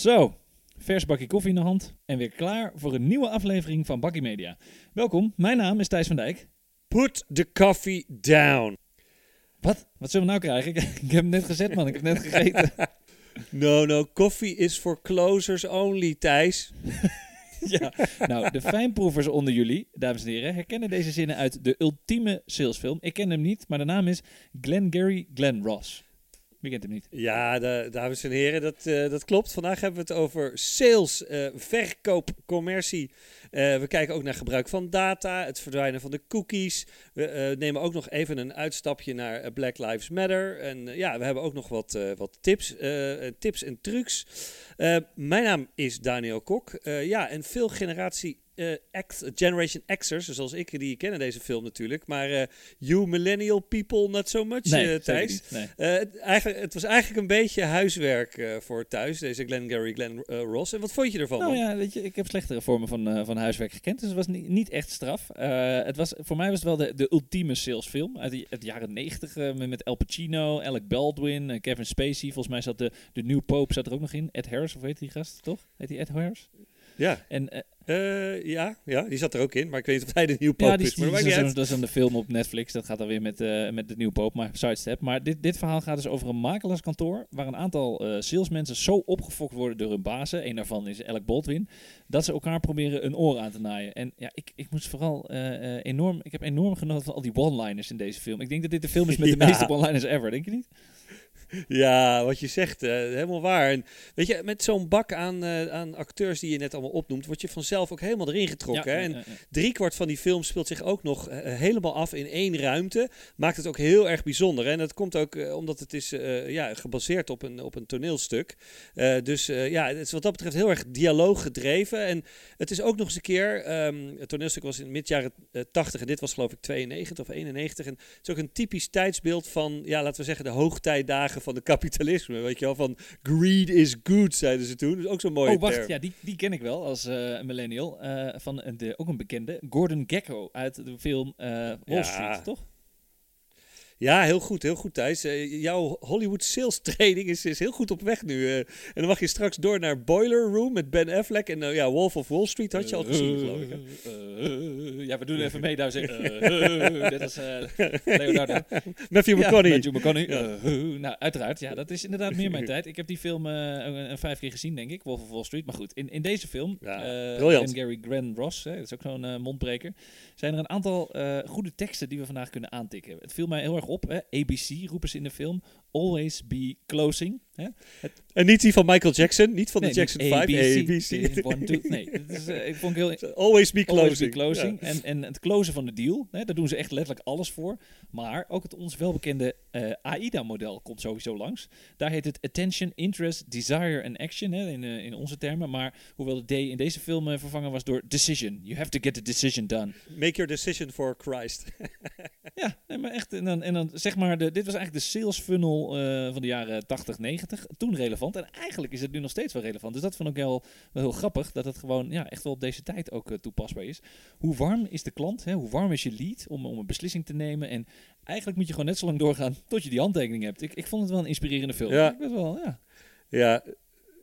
Zo, vers bakje koffie in de hand en weer klaar voor een nieuwe aflevering van Bakkie Media. Welkom, mijn naam is Thijs van Dijk. Put the coffee down. Wat? Wat zullen we nou krijgen? Ik, ik heb hem net gezet, man. Ik heb net gegeten. No, no, coffee is for closers only, Thijs. ja, nou, de fijnproevers onder jullie, dames en heren, herkennen deze zinnen uit de ultieme salesfilm. Ik ken hem niet, maar de naam is Glengarry Glen Ross. Wie kent hem niet? Ja, dames en heren, dat, eh, dat klopt. Vandaag hebben we het over sales, eh, verkoop, commercie. Eh, we kijken ook naar gebruik van data, het verdwijnen van de cookies. We nemen ook nog even een uitstapje naar Black Lives Matter. En ja, we hebben ook nog wat, wat tips, tips en trucs. mijn naam is Daniel Kok. ja, en veel generatie uh, Generation Xers, zoals ik die kennen deze film natuurlijk. Maar uh, you millennial people not so much, nee, uh, Thijs. Nee. Het, eigenlijk, het was eigenlijk een beetje huiswerk voor thuis, deze Glenn Gary, Glenn Ross. En wat vond je ervan? Nou ja, weet je, ik heb slechtere vormen van, van huiswerk gekend, dus het was niet, niet echt straf. het was, voor mij was het wel de, de ultieme salesfilm uit de, het jaren negentig met Al Pacino, Alec Baldwin, Kevin Spacey. Volgens mij zat de, de New Pope zat er ook nog in. Ed Harris, of heet die gast, toch? Heet die Ed Harris? Ja. En uh, ja, ja, die zat er ook in, maar ik weet niet of hij de nieuwe poop ja, die, is. Maar dat, is dat is een film op Netflix, dat gaat dan weer met, uh, met de nieuwe poop, maar sidestep. Maar dit, dit verhaal gaat dus over een makelaarskantoor waar een aantal uh, salesmensen zo opgefokt worden door hun bazen, een daarvan is Alec Baldwin, dat ze elkaar proberen een oor aan te naaien. En ja, ik, ik moest vooral enorm, ik heb enorm genoten van al die one-liners in deze film. Ik denk dat dit de film is met de meeste one-liners ever, denk je niet? Ja, wat je zegt, uh, helemaal waar. En weet je, met zo'n bak aan, uh, aan acteurs die je net allemaal opnoemt, word je vanzelf ook helemaal erin getrokken. Ja, en driekwart van die film speelt zich ook nog uh, helemaal af in één ruimte. Maakt het ook heel erg bijzonder. En dat komt ook omdat het is ja, gebaseerd op een, op een toneelstuk. dus ja, het is wat dat betreft heel erg dialoog gedreven. En het is ook nog eens een keer, um, het toneelstuk was in mid jaren 80 en dit was geloof ik 92 of 91. En het is ook een typisch tijdsbeeld van, ja, laten we zeggen, de hoogtijdagen van de kapitalisme. Weet je wel, van greed is good, zeiden ze toen. Dus ook zo'n mooie Oh, wacht, ja, die, die ken ik wel als uh, millennial. Uh, van de, ook een bekende, Gordon Gekko uit de film uh, Wall ja. Street, toch? Ja, heel goed, heel goed Thijs. Uh, jouw Hollywood sales training is, is heel goed op weg nu. Uh, en dan mag je straks door naar Boiler Room met Ben Affleck. En uh, ja, Wolf of Wall Street had je al gezien, geloof ik. ja, we doen even mee daar zeggen. dit is Leonardo. Matthew McConaughey. Ja, Matthew McConaughey. nou, uiteraard. Ja, dat is inderdaad meer mijn tijd. Ik heb die film een, vijf keer gezien, denk ik. Wolf of Wall Street. Maar goed, in, in deze film. Ja, en Gary Grand Ross, hè, dat is ook zo'n mondbreker. Zijn er een aantal goede teksten die we vandaag kunnen aantikken. Het viel mij heel erg op. Hè? ABC roepen ze in de film. Always be closing. Hè? Het... En niet die van Michael Jackson, niet van nee, de Jackson 5. ABC. ABC. One, two, nee, dat is, uh, ik vond heel... Always be closing. Always be closing. Ja. En, en het closen van de deal, hè, daar doen ze echt letterlijk alles voor. Maar ook het ons welbekende uh, AIDA-model komt sowieso langs. Daar heet het Attention, Interest, Desire and Action, hè, in, uh, in onze termen. Maar hoewel de D in deze film vervangen was door Decision. You have to get the decision done. Make your decision for Christ. ja, nee, maar echt. En dan, en dan zeg maar, de, dit was eigenlijk de sales funnel van de jaren 80, 90. Toen relevant. En eigenlijk is het nu nog steeds wel relevant. Dus dat vond ik wel, wel heel grappig. Dat het gewoon ja, echt wel op deze tijd ook toepasbaar is. Hoe warm is de klant? Hè? Hoe warm is je lead om, om een beslissing te nemen? En eigenlijk moet je gewoon net zo lang doorgaan tot je die handtekening hebt. Ik, ik vond het wel een inspirerende film. Ja. Ik wel, ja. Ja,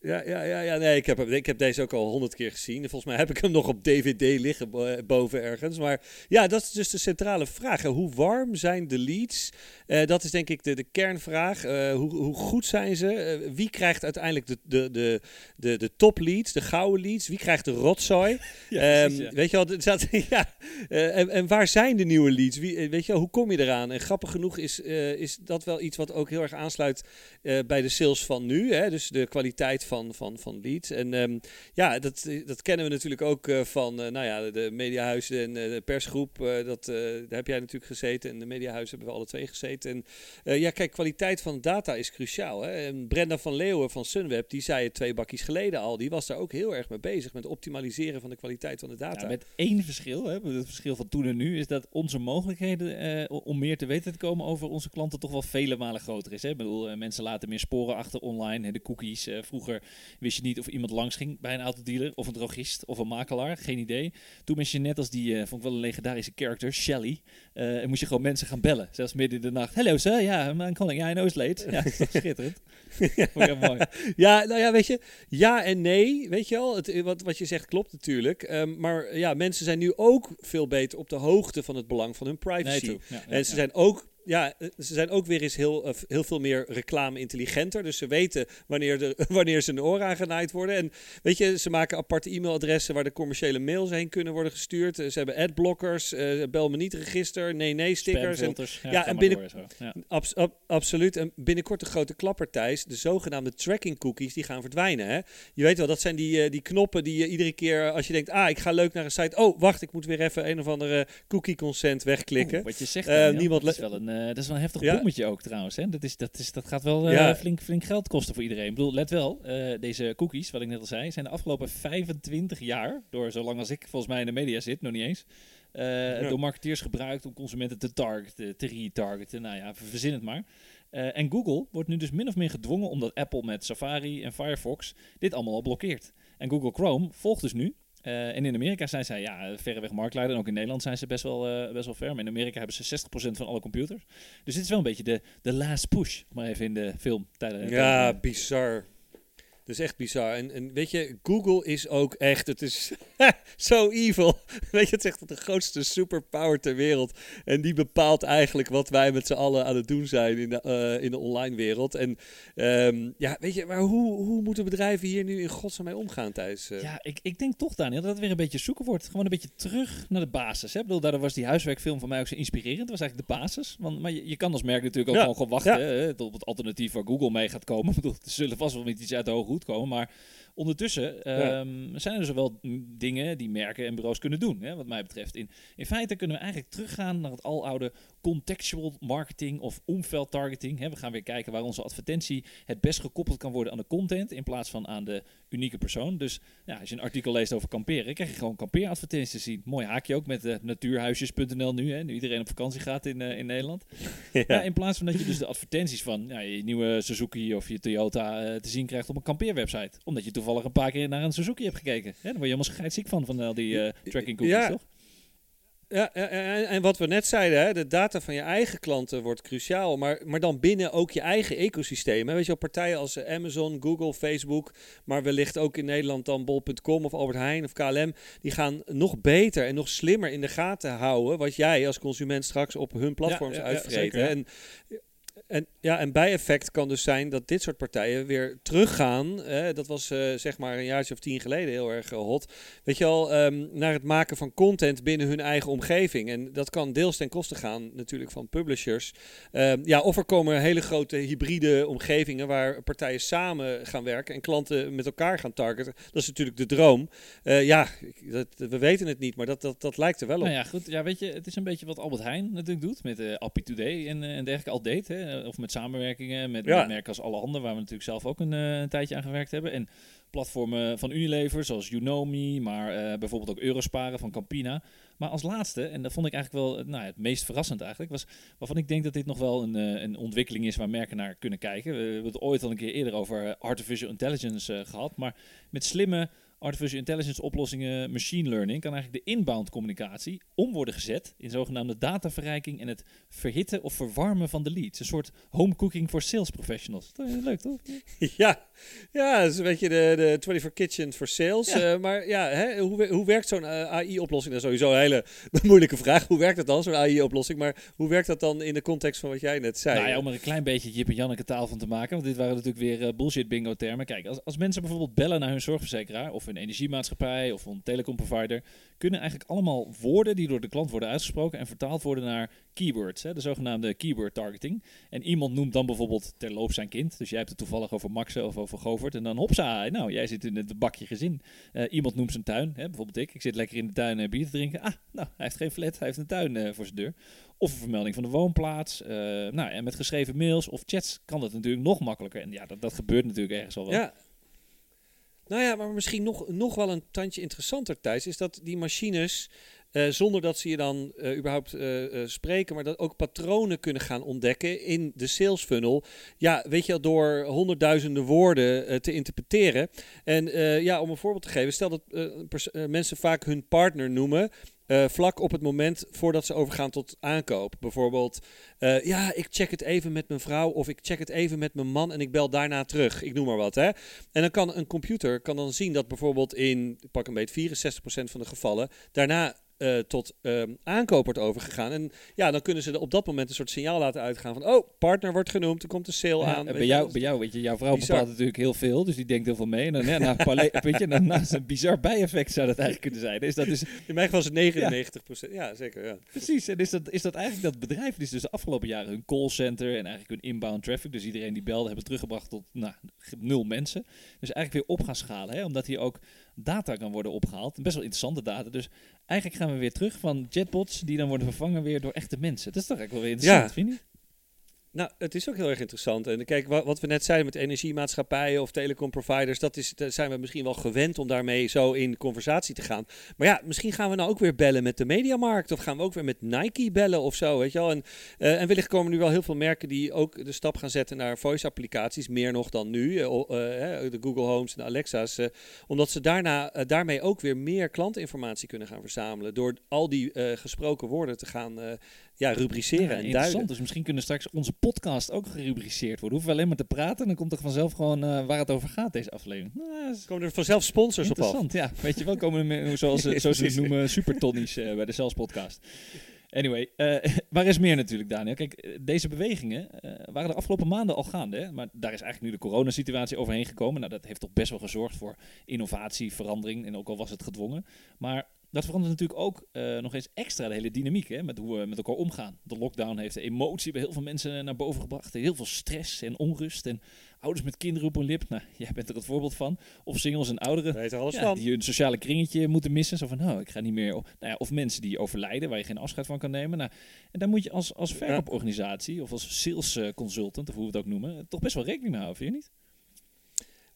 ja, ja, ja, ja, nee, ik heb, ik heb deze ook al honderd keer gezien. Volgens mij heb ik hem nog op DVD liggen boven ergens. Maar ja, dat is dus de centrale vraag. Hoe warm zijn de leads? Uh, dat is denk ik de, de kernvraag. Uh, hoe, hoe goed zijn ze? Uh, wie krijgt uiteindelijk de, de, de, de, de top leads, de gouden leads? Wie krijgt de rotzooi? ja, um, ja. Weet je wel, zat, ja, en, en, waar zijn de nieuwe leads? Wie, weet je wel, hoe kom je eraan? En grappig genoeg is, is dat wel iets wat ook heel erg aansluit bij de sales van nu. Hè? Dus de kwaliteit van, van, van leads. En um, ja, dat, dat kennen we natuurlijk ook uh, van uh, nou ja, de mediahuizen en uh, de persgroep. dat, daar heb jij natuurlijk gezeten en de mediahuizen hebben we alle twee gezeten. En ja, kijk, kwaliteit van data is cruciaal. Hè? En Brenda van Leeuwen van Sunweb, die zei het twee bakjes geleden al. Die was daar ook heel erg mee bezig met optimaliseren van de kwaliteit van de data. Ja, met één verschil, hè? het verschil van toen en nu, is dat onze mogelijkheden om meer te weten te komen over onze klanten toch wel vele malen groter is. Hè? Ik bedoel, mensen laten meer sporen achter online. De cookies vroeger Vroeger wist je niet of iemand langs ging bij een autodealer of een drogist of een makelaar. Geen idee. Toen moest je net als die, uh, vond ik wel een legendarische character, Shelly. Uh, en moest je gewoon mensen gaan bellen. Zelfs midden in de nacht. Hello sir, ja, yeah, I'm calling. Ja, I know it's late. Ja, dat is schitterend. ja. mooi. ja, nou ja, weet je, ja en nee, weet je wel. Het, wat, wat je zegt klopt natuurlijk. Um, maar ja, mensen zijn nu ook veel beter op de hoogte van het belang van hun privacy. Nee, ja, en ze zijn ook ja, eh, ze zijn ook weer eens heel, uh, heel veel meer reclame-intelligenter. Dus ze weten wanneer, de, wanneer ze een oor aangenaaid worden. En weet je, ze maken aparte e-mailadressen waar de commerciële mails heen kunnen worden gestuurd. Uh, ze hebben adblockers, uh, bel me niet register, nee nee stickers. En, ja, ja en binnen, ja. Abs, ab, absoluut. En binnenkort de grote klapper, Thijs, de zogenaamde tracking cookies, die gaan verdwijnen. Hè? Je weet wel, dat zijn die, die knoppen die je iedere keer, als je denkt, ah, ik ga leuk naar een site. Oh, wacht, ik moet weer even een of andere cookie consent wegklikken. Oeh, wat je zegt, niemand dat is wel een, dat is wel een heftig ja. bommetje ook trouwens. Hè? Dat, is, dat, is, dat gaat wel ja. flink, flink geld kosten voor iedereen. Ik bedoel, let wel, uh, deze cookies, wat ik net al zei, zijn de afgelopen 25 jaar, door zolang als ik volgens mij in de media zit, nog niet eens, uh, ja. door marketeers gebruikt om consumenten te targeten, te retargeten. Nou ja, verzin het maar. Uh, en Google wordt nu dus min of meer gedwongen omdat Apple met Safari en Firefox dit allemaal al blokkeert. En Google Chrome volgt dus nu uh, en in Amerika zijn zij ja, verreweg marktleider. En ook in Nederland zijn ze best wel, uh, best wel ver. Maar in Amerika hebben ze 60% van alle computers. Dus dit is wel een beetje de, de last push. Maar even in de film. Tijden, ja, bizar. Dat is echt bizar. En, en weet je, Google is ook echt, het is zo evil. Weet je, het is echt de grootste superpower ter wereld. En die bepaalt eigenlijk wat wij met z'n allen aan het doen zijn in de, uh, in de online wereld. En um, ja, weet je, maar hoe, hoe moeten bedrijven hier nu in godsnaam mee omgaan, Thijs? Uh? Ja, ik, ik denk toch, Daniel, dat het weer een beetje zoeken wordt. Gewoon een beetje terug naar de basis. Hè? Ik bedoel, daardoor was die huiswerkfilm van mij ook zo inspirerend. Dat was eigenlijk de basis. Want, maar je, je kan als merk natuurlijk ook ja. gewoon, gewoon wachten Ja. hè, tot het alternatief waar Google mee gaat komen. Ik bedoel, er zullen vast wel niet iets uit de hoge hoed komen, maar... Ondertussen ehm, zijn er dus wel dingen die merken en bureaus kunnen doen, hè, wat mij betreft. In, in feite kunnen we eigenlijk teruggaan naar het aloude contextual marketing of targeting. Hè. We gaan weer kijken waar onze advertentie het best gekoppeld kan worden aan de content in plaats van aan de unieke persoon. Dus ja, als je een artikel leest over kamperen, krijg je gewoon kampeeradvertenties te zien. Mooi haakje ook met uh, natuurhuisjes.nl nu, hè, nu iedereen op vakantie gaat in, uh, in Nederland. Ja. ja. in plaats van dat je dus de advertenties van ja, je nieuwe Suzuki of je Toyota uh, te zien krijgt op een kampeerwebsite. Omdat je toevallig een paar keer naar een Suzuki hebt gekeken. Hè, dan word je helemaal scheidsziek van, van al die tracking cookies, ja. toch? Ja, en, en wat we net zeiden, hè, de data van je eigen klanten wordt cruciaal, maar, maar dan binnen ook je eigen ecosysteem. Hè. Weet je wel, partijen als Amazon, Google, Facebook, maar wellicht ook in Nederland dan Bol.com of Albert Heijn of KLM, die gaan nog beter en nog slimmer in de gaten houden wat jij als consument straks op hun platforms Ja, ja. en, en, ja, en bijeffect kan dus zijn dat dit soort partijen weer teruggaan. Eh, dat was eh, zeg maar een jaartje of tien geleden heel erg eh, hot. Weet je al, ehm, naar het maken van content binnen hun eigen omgeving. En dat kan deels ten koste gaan natuurlijk van publishers. Ehm, ja, of er komen hele grote hybride omgevingen waar partijen samen gaan werken en klanten met elkaar gaan targeten. Dat is natuurlijk de droom. Eh, ja, dat, we weten het niet, maar dat, dat, dat lijkt er wel op. Nou ja, goed. Ja, weet je, het is een beetje wat Albert Heijn natuurlijk doet met Appie Today en, en dergelijke. Al deed, hè. Of met samenwerkingen met, Ja. met merken als Alle Handen, waar we natuurlijk zelf ook een, eh, een tijdje aan gewerkt hebben. En platformen van Unilever, zoals YouKnowMe, maar eh, bijvoorbeeld ook Eurosparen van Campina. Maar als laatste, en dat vond ik eigenlijk wel eh, nou, het meest verrassend eigenlijk, was waarvan ik denk dat dit nog wel een, eh, een ontwikkeling is waar merken naar kunnen kijken. We hebben het ooit al een keer eerder over eh, artificial intelligence eh, gehad, maar met slimme artificial intelligence oplossingen, machine learning, kan eigenlijk de inbound communicatie om worden gezet in zogenaamde dataverrijking en het verhitten of verwarmen van de leads. Een soort home cooking voor sales professionals. Dat is Leuk toch? Ja, ja, dat is een beetje de, de 24 Kitchen for Sales. Ja. Eh, maar ja, hè, hoe, hoe werkt zo'n eh, AI-oplossing? Dat is sowieso een hele moeilijke vraag. Hoe werkt dat dan, zo'n AI-oplossing? Maar hoe werkt dat dan in de context van wat jij net zei? Nou ja, om er een klein beetje Jip en Janneke taal van te maken. Want dit waren natuurlijk weer eh, bullshit bingo termen. Kijk, als, als mensen bijvoorbeeld bellen naar hun zorgverzekeraar of hun energiemaatschappij of een telecomprovider, kunnen eigenlijk allemaal woorden die door de klant worden uitgesproken en vertaald worden naar keywords, hè, de zogenaamde keyword targeting. En iemand noemt dan bijvoorbeeld terloops zijn kind. Dus jij hebt het toevallig over Maxe of over Govert. En dan hopsa, nou, jij zit in het bakje gezin. Eh, iemand noemt zijn tuin, hè, bijvoorbeeld ik. Ik zit lekker in de tuin eh, bier te drinken. Ah, nou, hij heeft geen flat, hij heeft een tuin eh, voor zijn deur. Of een vermelding van de woonplaats. Nou, en met geschreven mails of chats kan dat natuurlijk nog makkelijker. En ja, dat, dat gebeurt natuurlijk ergens al wel. Nou ja, maar misschien nog, nog wel een tandje interessanter, Thijs, is dat die machines eh, zonder dat ze je dan eh, überhaupt eh, spreken, maar dat ook patronen kunnen gaan ontdekken in de sales funnel. Ja, weet je, door honderdduizenden woorden te interpreteren. En ja, om een voorbeeld te geven, stel dat mensen vaak hun partner noemen. Eh, vlak op het moment voordat ze overgaan tot aankoop. Bijvoorbeeld, eh, ja, ik check het even met mijn vrouw of ik check het even met mijn man en ik bel daarna terug. Ik noem maar wat, hè. En dan kan een computer kan dan zien dat bijvoorbeeld in, pak een beetje 64% van de gevallen, daarna eh, tot ehm, aankoop wordt overgegaan. En ja, dan kunnen ze op dat moment een soort signaal laten uitgaan van, oh, partner wordt genoemd, er komt een sale Ja, aan. bij, jou, bij jou, weet je, jouw vrouw Bizar. bepaalt natuurlijk heel veel, dus die denkt heel veel mee. En dan, ja, weet je, naast een bizar bijeffect zou dat eigenlijk kunnen zijn. Is dat dus, In mijn geval is het 99%. Ja, zeker, ja. precies, en is dat, is dat eigenlijk dat bedrijf, dus, dus de afgelopen jaren hun callcenter en eigenlijk hun inbound traffic, dus iedereen die belde, hebben teruggebracht tot nou, nul mensen. Dus eigenlijk weer op gaan schalen, hè, omdat hier ook data kan worden opgehaald. Best wel interessante data. Dus eigenlijk gaan we weer terug van chatbots die dan worden vervangen weer door echte mensen. Dat is toch eigenlijk wel weer interessant, Ja. vind je? Nou, het is ook heel erg interessant. En kijk, wa- wat we net zeiden met energiemaatschappijen of telecomproviders, dat is, zijn we misschien wel gewend om daarmee zo in conversatie te gaan. Maar ja, misschien gaan we nou ook weer bellen met de mediamarkt of gaan we ook weer met Nike bellen of zo, weet je wel. En, eh, en wellicht komen nu wel heel veel merken die ook de stap gaan zetten naar voice-applicaties, meer nog dan nu, eh, eh, de Google Homes en de Alexa's, omdat ze daarna, daarmee ook weer meer klantinformatie kunnen gaan verzamelen, door al die gesproken woorden te gaan ja, rubriceren Ja, en interessant. duiden. Dus misschien kunnen straks onze podcast ook gerubriceerd worden. Hoeven we alleen maar te praten en dan komt er vanzelf gewoon eh, waar het over gaat, deze aflevering. Nou, is Komen er vanzelf sponsors op af. interessant. Ja, weet je wel, komen er meer- zoals, ze- zoals ze het noemen, supertonnies eh, bij de Zelfs podcast. Anyway, eh, waar is meer natuurlijk, Daniel? Kijk, deze bewegingen waren de afgelopen maanden al gaande. Hè? Maar daar is eigenlijk nu de coronasituatie overheen gekomen. Nou, dat heeft toch best wel gezorgd voor innovatie, verandering. En ook al was het gedwongen. Maar dat verandert natuurlijk ook eh, nog eens extra de hele dynamiek hè, met hoe we met elkaar omgaan. De lockdown heeft de emotie bij heel veel mensen naar boven gebracht. Heel veel stress en onrust. En ouders met kinderen op hun lip. Nou, jij bent er het voorbeeld van. Of singles en ouderen Weet er alles ja, van. die hun sociale kringetje moeten missen. Zo van, nou, ik ga niet meer... o- Nou ja, of mensen die overlijden, waar je geen afscheid van kan nemen. Nou, en daar moet je als, als verkooporganisatie of als sales eh, consultant, of hoe we het ook noemen, toch best wel rekening mee houden, vind je niet?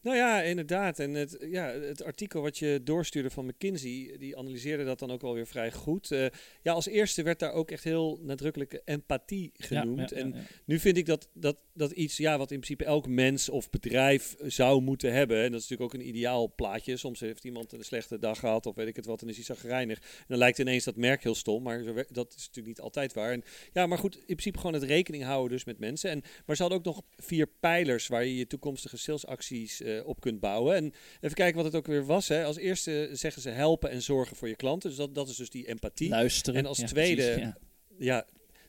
Nou ja, inderdaad. En het, ja, het artikel wat je doorstuurde van McKinsey, die analyseerde dat dan ook wel weer vrij goed. Eh, ja, als eerste werd daar ook echt heel nadrukkelijk empathie genoemd. Ja, ja, en ja, nu vind ik dat, dat, dat iets ja, wat in principe elk mens of bedrijf zou moeten hebben. En dat is natuurlijk ook een ideaal plaatje. Soms heeft iemand een slechte dag gehad of weet ik het wat en is hij zagrijnig. En dan lijkt ineens dat merk heel stom, maar zo dat is natuurlijk niet altijd waar. En, ja, maar goed, in principe gewoon het rekening houden dus met mensen. En, maar ze hadden ook nog vier pijlers waar je je toekomstige salesacties eh, op kunt bouwen. En even kijken wat het ook weer was. Hè. Als eerste zeggen ze helpen en zorgen voor je klanten. Dus dat, dat is dus die empathie. Luisteren. En als ja, tweede- precies, ja. Ja,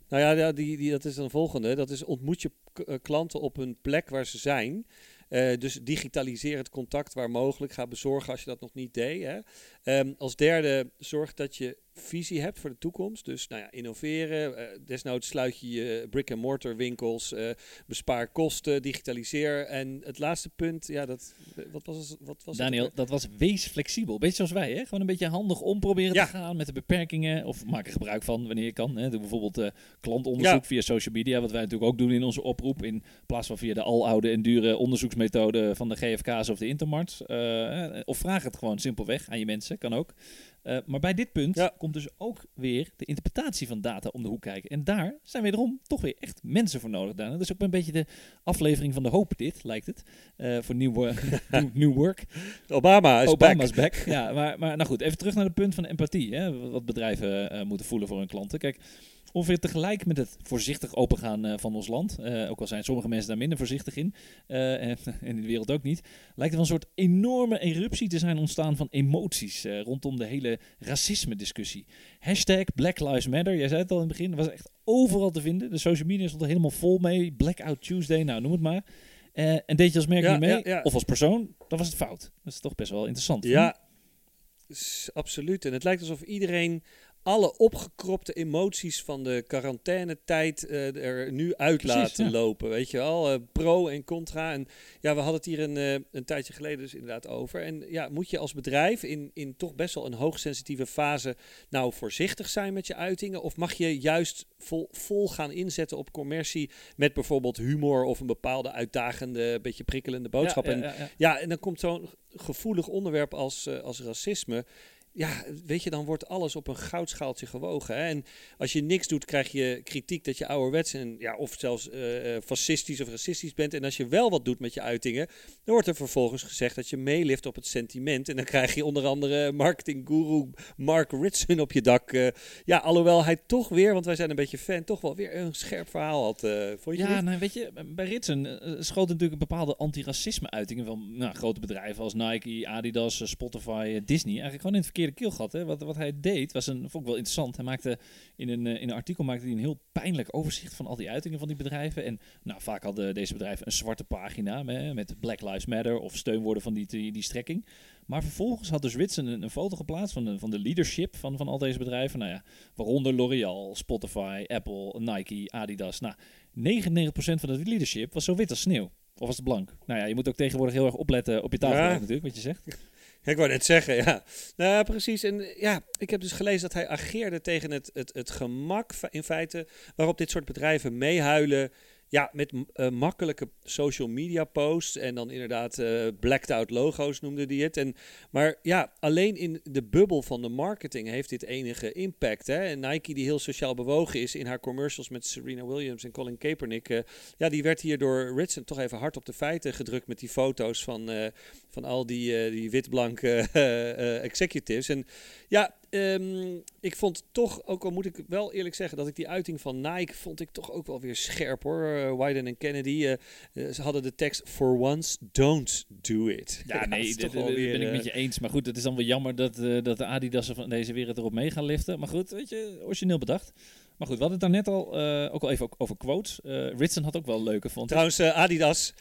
nou ja, die, die, dat is dan de volgende. Dat is ontmoet je eh, klanten op hun plek waar ze zijn. Eh, dus digitaliseer het contact waar mogelijk. Ga bezorgen als je dat nog niet deed. Hè. Ehm, als derde, zorg dat je visie hebt voor de toekomst. Dus nou ja, innoveren. eh, desnoods sluit je je brick-and-mortar winkels. eh, bespaar kosten. Digitaliseer. En het laatste punt, ja, dat, wat was, wat was Daniel, dat was wees flexibel. Beetje zoals wij, hè? Gewoon een beetje handig om proberen Ja. te gaan met de beperkingen. Of maak er gebruik van wanneer je kan. Hè? Doe bijvoorbeeld eh, klantonderzoek Ja. via social media, wat wij natuurlijk ook doen in onze oproep. In plaats van via de aloude en dure onderzoeksmethode van de GFK's of de Intermarts. Eh, of vraag het gewoon simpelweg aan je mensen, kan ook. Eh, maar bij dit punt Ja. komt dus ook weer de interpretatie van data om de hoek kijken. En daar zijn wederom toch weer echt mensen voor nodig, Daniel. Dat is ook een beetje de aflevering van de hoop dit, lijkt het. eh, voor nieuw, nieuw work. Obama is Obama's back. back. Ja, maar, maar nou goed, even terug naar het punt van empathie. Hè, wat bedrijven eh, moeten voelen voor hun klanten. Kijk, ongeveer tegelijk met het voorzichtig opengaan eh, van ons land, eh, ook al zijn sommige mensen daar minder voorzichtig in, eh, en, in de wereld ook niet, lijkt er een soort enorme eruptie te zijn ontstaan van emoties rondom de hele racisme-discussie. Hashtag Black Lives Matter, jij zei het al in het begin, dat was echt overal te vinden. De social media stond er helemaal vol mee. Blackout Tuesday, nou noem het maar. En deed je als merk Ja, niet mee, ja, ja. of als persoon, dan was het fout. Dat is toch best wel interessant. Ja, absoluut. En het lijkt alsof iedereen alle opgekropte emoties van de quarantainetijd eh, er nu uit Precies, laten ja. lopen. Weet je wel, Eh, pro en contra. En ja, we hadden het hier een, eh, een tijdje geleden dus inderdaad over. En ja, moet je als bedrijf in, in toch best wel een hoogsensitieve fase nou voorzichtig zijn met je uitingen? Of mag je juist vol, vol gaan inzetten op commercie met bijvoorbeeld humor of een bepaalde uitdagende, beetje prikkelende boodschap? Ja, en ja, en dan komt zo'n gevoelig onderwerp als, als racisme. Ja, weet je, dan wordt alles op een goudschaaltje gewogen. Hè? En als je niks doet, krijg je kritiek dat je ouderwets en ja, of zelfs uh, fascistisch of racistisch bent. En als je wel wat doet met je uitingen, dan wordt er vervolgens gezegd dat je meelift op het sentiment. En dan krijg je onder andere marketingguru Mark Ritson op je dak. Uh, ja, alhoewel hij toch weer, want wij zijn een beetje fan, toch wel weer een scherp verhaal had. vond je ja, nou, weet je, bij Ritson schoot natuurlijk een bepaalde antiracisme-uitingen van nou, grote bedrijven als Nike, Adidas, Spotify, Disney. Eigenlijk gewoon in het verkeerde verkeerde keel gehad. Hè. Wat, wat hij deed was een, vond ik wel interessant. Hij maakte in een, eh, in een artikel maakte hij een heel pijnlijk overzicht van al die uitingen van die bedrijven. En nou, vaak hadden deze bedrijven een zwarte pagina met, met Black Lives Matter of steunwoorden van die, die, die strekking. Maar vervolgens had dus Ritson een, een, foto geplaatst van de, van de leadership van, van al deze bedrijven. Nou ja, waaronder L'Oreal, Spotify, Apple, Nike, Adidas. Nou, 99% van dat leadership was zo wit als sneeuw. Of was het blank? Nou ja, je moet ook tegenwoordig heel erg opletten op je tafel natuurlijk, wat je zegt. Ik wou net zeggen, ja. Nou, precies. En ja, ik heb dus gelezen dat hij ageerde tegen het, het, het gemak in feite waarop dit soort bedrijven meehuilen ja, met uh, makkelijke social media posts en dan inderdaad uh, blacked out logo's noemde die het. En, maar ja, alleen in de bubbel van de marketing heeft dit enige impact. Hè? En Nike, die heel sociaal bewogen is in haar commercials met Serena Williams en Colin Kaepernick, uh, ja, die werd hier door Ritson toch even hard op de feiten gedrukt met die foto's van, van al die, die wit-blanke executives. En ja, Ehm, ik vond toch, ook al moet ik wel eerlijk zeggen, dat ik die uiting van Nike vond ik toch ook wel weer scherp hoor. Uh, Wyden en Kennedy, uh, ze hadden de tekst For once, don't do it. Ja, nee, dat ben ik met je eens. Maar goed, het is dan wel jammer dat, dat de Adidas'en van deze wereld erop mee gaan liften. Maar goed, weet je, origineel bedacht. Maar goed, we hadden het daar net al, ook al even over quotes. Ritson had ook wel leuke, vond Trouwens, Adidas...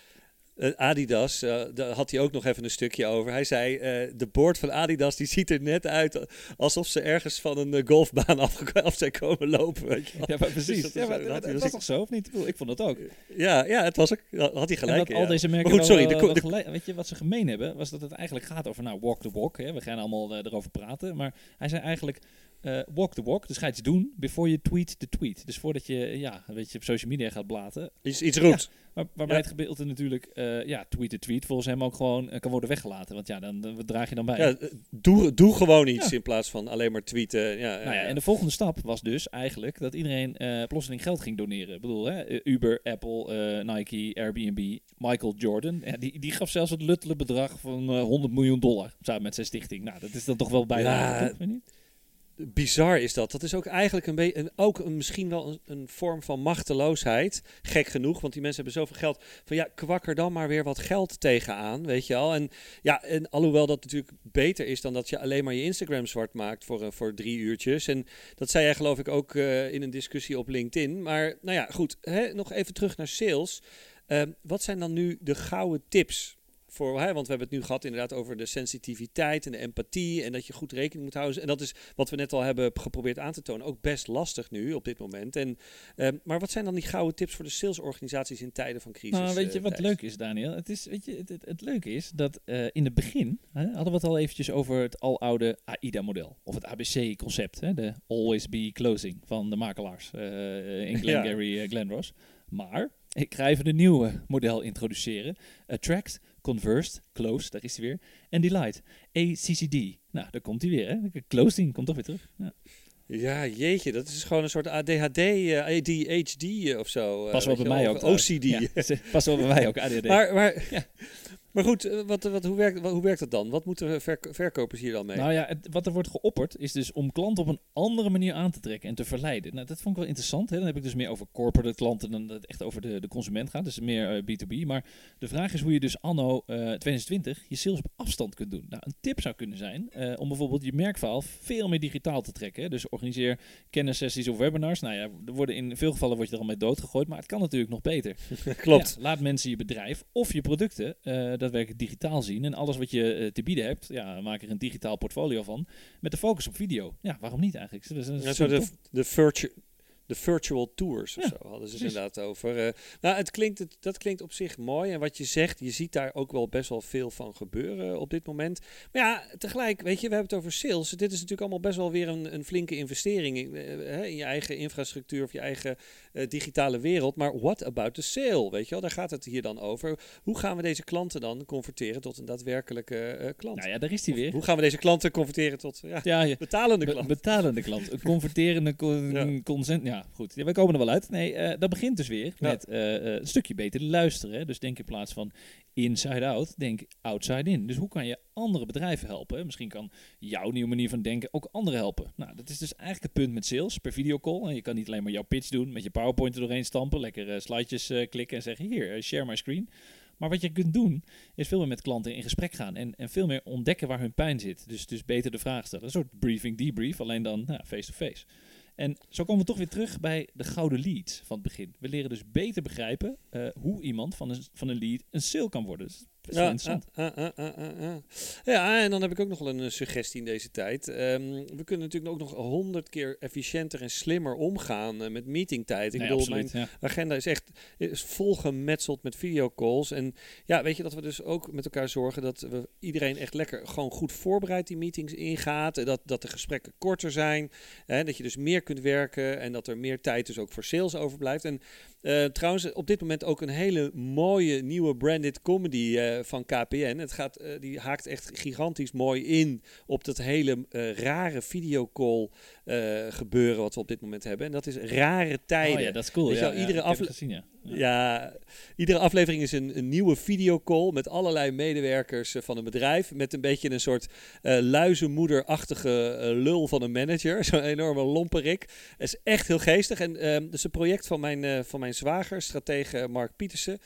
Uh, Adidas, uh, daar had hij ook nog even een stukje over. Hij zei, uh, de boord van Adidas die ziet er net uit alsof ze ergens van een golfbaan af, af, zijn komen lopen. Weet je Ja, maar precies. Dus dat, ja, maar, dat, was toch zo, of niet? Ik vond dat ook. Ja, ja het was ook. Had hij gelijk. En al deze merken maar goed, sorry. Wel, de, wel weet je, wat ze gemeen hebben, was dat het eigenlijk gaat over, nou, walk the walk. Hè. We gaan allemaal erover praten. Maar hij zei eigenlijk, uh, walk the walk. Dus ga iets doen before je tweet the tweet. Dus voordat je, ja, weet je, op social media gaat blaten. Iets, iets roept. waarbij het gedeelte natuurlijk, uh, ja, tweet the tweet volgens hem ook gewoon uh, kan worden weggelaten. Want ja, dan, dan wat draag je dan bij. Ja, doe, doe gewoon iets in plaats van alleen maar tweeten. Ja, nou ja, En de volgende stap was dus eigenlijk dat iedereen plotseling geld ging doneren. Ik bedoel, hè, Uber, Apple, Nike, Airbnb, Michael Jordan. Die, die gaf zelfs het luttele bedrag van 100 miljoen dollar samen met zijn stichting. Nou, dat is dan toch wel bijna. Ja? Bizar is dat. Dat is ook eigenlijk een beetje, ook een, misschien wel een, een, vorm van machteloosheid. Gek genoeg, want die mensen hebben zoveel geld. Van ja, kwak er dan maar weer wat geld tegenaan, weet je al. En ja, en alhoewel dat natuurlijk beter is dan dat je alleen maar je Instagram zwart maakt voor, uh, voor drie uurtjes. En dat zei jij geloof ik ook uh, in een discussie op LinkedIn. Maar nou ja, goed. Nog even terug naar sales. Uh, wat zijn dan nu de gouden tips voor, hè, want we hebben het nu gehad inderdaad over de sensitiviteit en de empathie en dat je goed rekening moet houden. En dat is wat we net al hebben geprobeerd aan te tonen, ook best lastig nu op dit moment. En, uh, maar wat zijn dan die gouden tips voor de salesorganisaties in tijden van crisis? Nou, weet je wat leuk is, Daniel? Het, is, weet je, het, het, het leuke is dat uh, in het begin hè, hadden we het al eventjes over het aloude AIDA-model of het ABC-concept, de Always Be Closing van de makelaars uh, in Glengarry, ja. Glenross. Maar ik ga even een nieuwe model introduceren. Attract, Conversed, Close, daar is hij weer. En Delight, ACCD. Nou, daar komt hij weer. Hè? Closing komt toch weer terug. Ja. Ja, jeetje, dat is gewoon een soort ADHD, uh, eh, ADHD uh, of zo. Uh, pas wel bij mij ook. OCD. Ja, pas wel bij mij ook, ADHD. maar, maar ja. Maar goed, eh, wat, wat, hoe, werkt, hoe werkt dat dan? Wat moeten verkopers hier dan mee? Nou ja, het, wat er wordt geopperd is dus om klanten op een andere manier aan te trekken en te verleiden. Nou, dat vond ik wel interessant. Hè? Dan heb ik dus meer over corporate klanten dan dat het echt over de, de consument gaat. Dus meer B2B. Eh, maar de vraag is hoe je dus anno uh, eh, 2020 je sales op afstand kunt doen. Nou, een tip zou kunnen zijn om bijvoorbeeld je merkverhaal veel meer digitaal te trekken. Hè? Dus organiseer kennissessies of webinars. Nou ja, er worden in veel gevallen word je er al mee doodgegooid, maar het kan natuurlijk nog beter. Klopt. laat mensen je bedrijf of je producten daadwerkelijk digitaal zien. En alles wat je uh, te bieden hebt, ja, maak er een digitaal portfolio van. Met de focus op video. Ja, waarom niet eigenlijk? Ja, zo de, de virtual de virtual tours of Ja, zo hadden ze precies. inderdaad over. Eh, nou, het klinkt, het, dat klinkt op zich mooi. En wat je zegt, je ziet daar ook wel best wel veel van gebeuren op dit moment. Maar ja, tegelijk, weet je, we hebben het over sales. Dit is natuurlijk allemaal best wel weer een, een flinke investering in, eh, in je eigen infrastructuur of je eigen eh, digitale wereld. Maar what about the sale? Weet je wel, daar gaat het hier dan over. Hoe gaan we deze klanten dan converteren tot een daadwerkelijke eh, klant? Nou ja, daar is Of weer. Hoe gaan we deze klanten converteren tot ja, betalende Be- klanten? betalende klant. Een converterende con- Ja. consent. Ja, goed. Ja, we komen er wel uit. Nee, eh, dat begint dus weer Ja. met eh, eh, een stukje beter luisteren. hè. Dus denk in plaats van inside out, denk outside in. Dus hoe kan je andere bedrijven helpen? Misschien kan jouw nieuwe manier van denken ook anderen helpen. Nou, dat is dus eigenlijk het punt met sales per videocall. En je kan niet alleen maar jouw pitch doen, met je PowerPoint er doorheen stampen, lekker slidejes klikken en zeggen hier, share my screen. Maar wat je kunt doen, is veel meer met klanten in gesprek gaan en, en veel meer ontdekken waar hun pijn zit. Dus, dus beter de vraag stellen. Een soort briefing, debrief, alleen dan nou, face-to-face. En zo komen we toch weer terug bij de gouden leads van het begin. We leren dus beter begrijpen eh, hoe iemand van een, van een lead een sale kan worden. Dus interessant. ah, ah, ah, ah, ah. ja, en dan heb ik ook nog wel een eh, suggestie in deze tijd. Ehm, we kunnen natuurlijk ook nog honderd keer efficiënter en slimmer omgaan eh, met meetingtijd. Ik Nee, bedoel, absoluut, mijn ja. agenda is echt is volgemetseld met videocalls. En ja, weet je dat we dus ook met elkaar zorgen dat we iedereen echt lekker gewoon goed voorbereid die meetings ingaat. Dat, dat de gesprekken korter zijn. Hè, dat je dus meer kunt werken en dat er meer tijd dus ook voor sales overblijft. En eh, trouwens, op dit moment ook een hele mooie nieuwe branded comedy eh, van KPN. Het gaat, eh, die haakt echt gigantisch mooi in op dat hele rare videocall gebeuren wat we op dit moment hebben. En dat is rare tijden. Oh ja, dat is cool. Ja, ja, iedere. Ja. Ja, iedere aflevering is een, nieuwe videocall met allerlei medewerkers eh, van een bedrijf. Met een beetje een soort eh luizenmoederachtige eh, lul van een manager. Zo'n enorme lomperik. Het is echt heel geestig. En ehm dat is een project van mijn, van mijn zwager, stratege Mark Pietersen.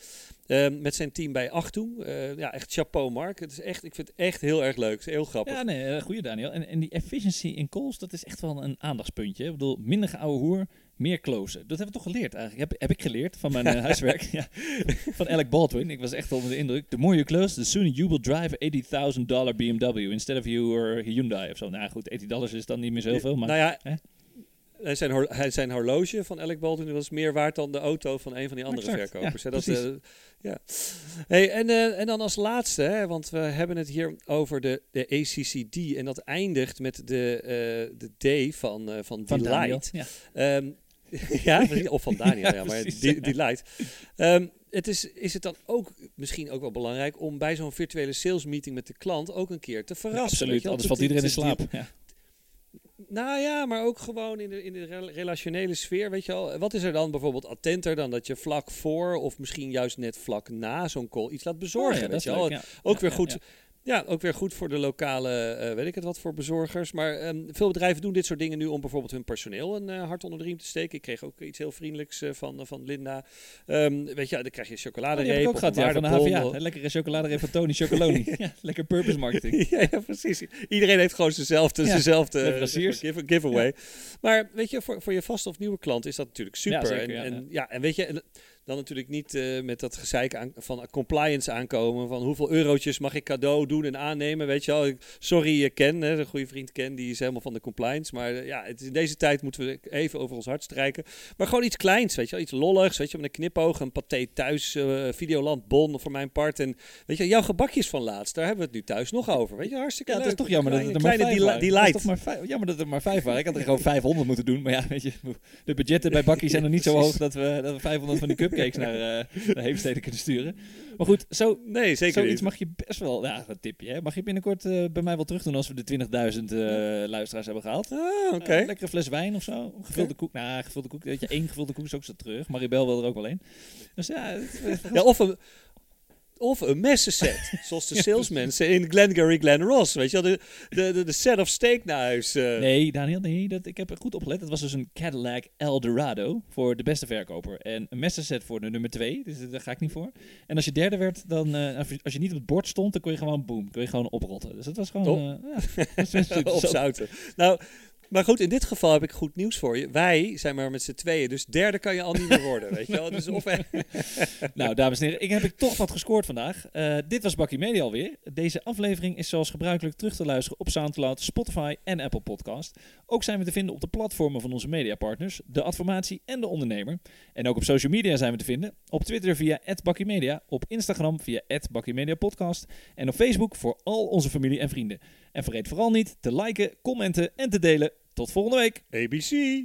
ehm, met zijn team bij Achtung. Ja, echt chapeau Mark. Het is echt, ik vind het echt heel erg leuk. Het is heel grappig. Ja, nee, goeie Daniel. En, en die efficiency in calls, dat is echt wel een aandachtspuntje. Ik bedoel, minder geouwe hoer, meer closen. Dat hebben we toch geleerd eigenlijk. Heb, heb ik geleerd van mijn eh, huiswerk. ja. Van Alec Baldwin. Ik was echt onder de indruk. The more you close, the sooner you will drive a $80,000 BMW instead of your Hyundai of zo. Nou goed, 80 dollars is dan niet meer zoveel, maar... nou ja, hè? hij zijn, hor- hij zijn horloge van Alec Baldwin was meer waard dan de auto van een van die andere Exact, verkopers. ja, hè. dat, eh, ja. hey, en, eh, en dan als laatste, hè, want we hebben het hier over de, de ACCD en dat eindigt met de, de D van, van, van Daniel. Delight. Ja. Ehm, ja, of van Daniel, ja, Ja, maar precies, die, ja. Delight. Ehm, het is, is het dan ook misschien ook wel belangrijk om bij zo'n virtuele sales meeting met de klant ook een keer te verrassen? absoluut, je anders valt iedereen in die- slaap. Ja. nou ja, maar ook gewoon in de, in de rela- relationele sfeer, weet je wel. Wat is er dan bijvoorbeeld attenter dan dat je vlak voor of misschien juist net vlak na zo'n call iets laat bezorgen, Oh ja, weet je wel. leuk, ja. Ook Ja, weer goed. Ja. Ook weer goed voor de lokale, eh, weet ik het wat, voor bezorgers. Maar ehm, veel bedrijven doen dit soort dingen nu om bijvoorbeeld hun personeel een eh, hart onder de riem te steken. Ik kreeg ook iets heel vriendelijks eh, van, van Linda. Ehm, weet je, dan krijg je Oh, chocoladereep. ik ook gehad, ja, van de HVA. Lekkere chocoladereep van Tony Chocoloni. ja, lekker purpose marketing. ja, ja, precies. Iedereen heeft gewoon zijnzelfde, Ja, give, giveaway. Maar weet je, voor, voor je vaste of nieuwe klant is dat natuurlijk super. zeker, en, ja, en, ja. ja, en weet je, en dan natuurlijk niet eh, met dat gezeik aan, van compliance aankomen. Van hoeveel eurotjes mag ik cadeau doen en aannemen. Weet je wel, Ik- sorry eh, Ken, hè, een goede vriend Ken, die is helemaal van de compliance. Maar eh, ja, het, is- in deze tijd moeten we even over ons hart strijken. Maar gewoon iets kleins, weet je wel, iets lolligs. Weet je, met een knipoog, een paté thuis, eh Videoland Bon voor mijn part. En weet je, jouw gebakjes van laatst, daar hebben we het nu thuis nog over. Weet je, hartstikke Ja, het leuk. is toch jammer dat het er maar vijf waren. is toch maar jammer dat er maar vijf waren. Ik had er gewoon 500 moeten doen. Maar ja, weet je, de budgetten bij Bakkie zijn nog niet zo hoog dat we, dat we 500 van die cupcakes naar, uh, naar Heemstede kunnen sturen. Maar goed, zo, Nee, zeker zoiets niet. mag je best wel, ja, een tipje, hè? mag je binnenkort eh, bij mij wel terug doen als we de 20.000 eh, luisteraars hebben gehaald. Ah, oké. Lekkere fles wijn of zo. Gevulde koek. Nou, gevulde koek. Weet je, één gevulde koek is ook zo terug. Maribel wil er ook wel één. Dus ja, het- Ja, of een, of een messenset. zoals de salesmensen in Glengarry Glen Ross. Weet je wel, de, de, de, de set of steak naar huis. eh. Nee, Daniel, nee, dat, ik heb er goed opgelet. Het was dus een Cadillac Eldorado voor de beste verkoper. En een messenset voor de nummer twee, dus daar ga ik niet voor. En als je derde werd, dan, eh, als je- niet op het bord stond, dan kon je gewoon boom, kon je gewoon oprotten. Dus dat was gewoon... Eh, ja, dat is best Op interessant. zouten. Nou, Maar goed, in dit geval heb ik goed nieuws voor je. Wij zijn maar met z'n tweeën, dus derde kan je al niet meer worden, weet je wel. Dus of... nou, dames en heren, ik heb ik toch wat gescoord vandaag. Uh, dit was Bakkie Media alweer. Deze aflevering is zoals gebruikelijk terug te luisteren op Soundcloud, Spotify en Apple Podcast. Ook zijn we te vinden op de platformen van onze mediapartners, de Adformatie en de Ondernemer. En ook op social media zijn we te vinden. Op Twitter via @bakkiemedia, op Instagram via @bakkiemediapodcast en op Facebook voor al onze familie en vrienden. En vergeet vooral niet te liken, commenten en te delen. Tot volgende week. ABC.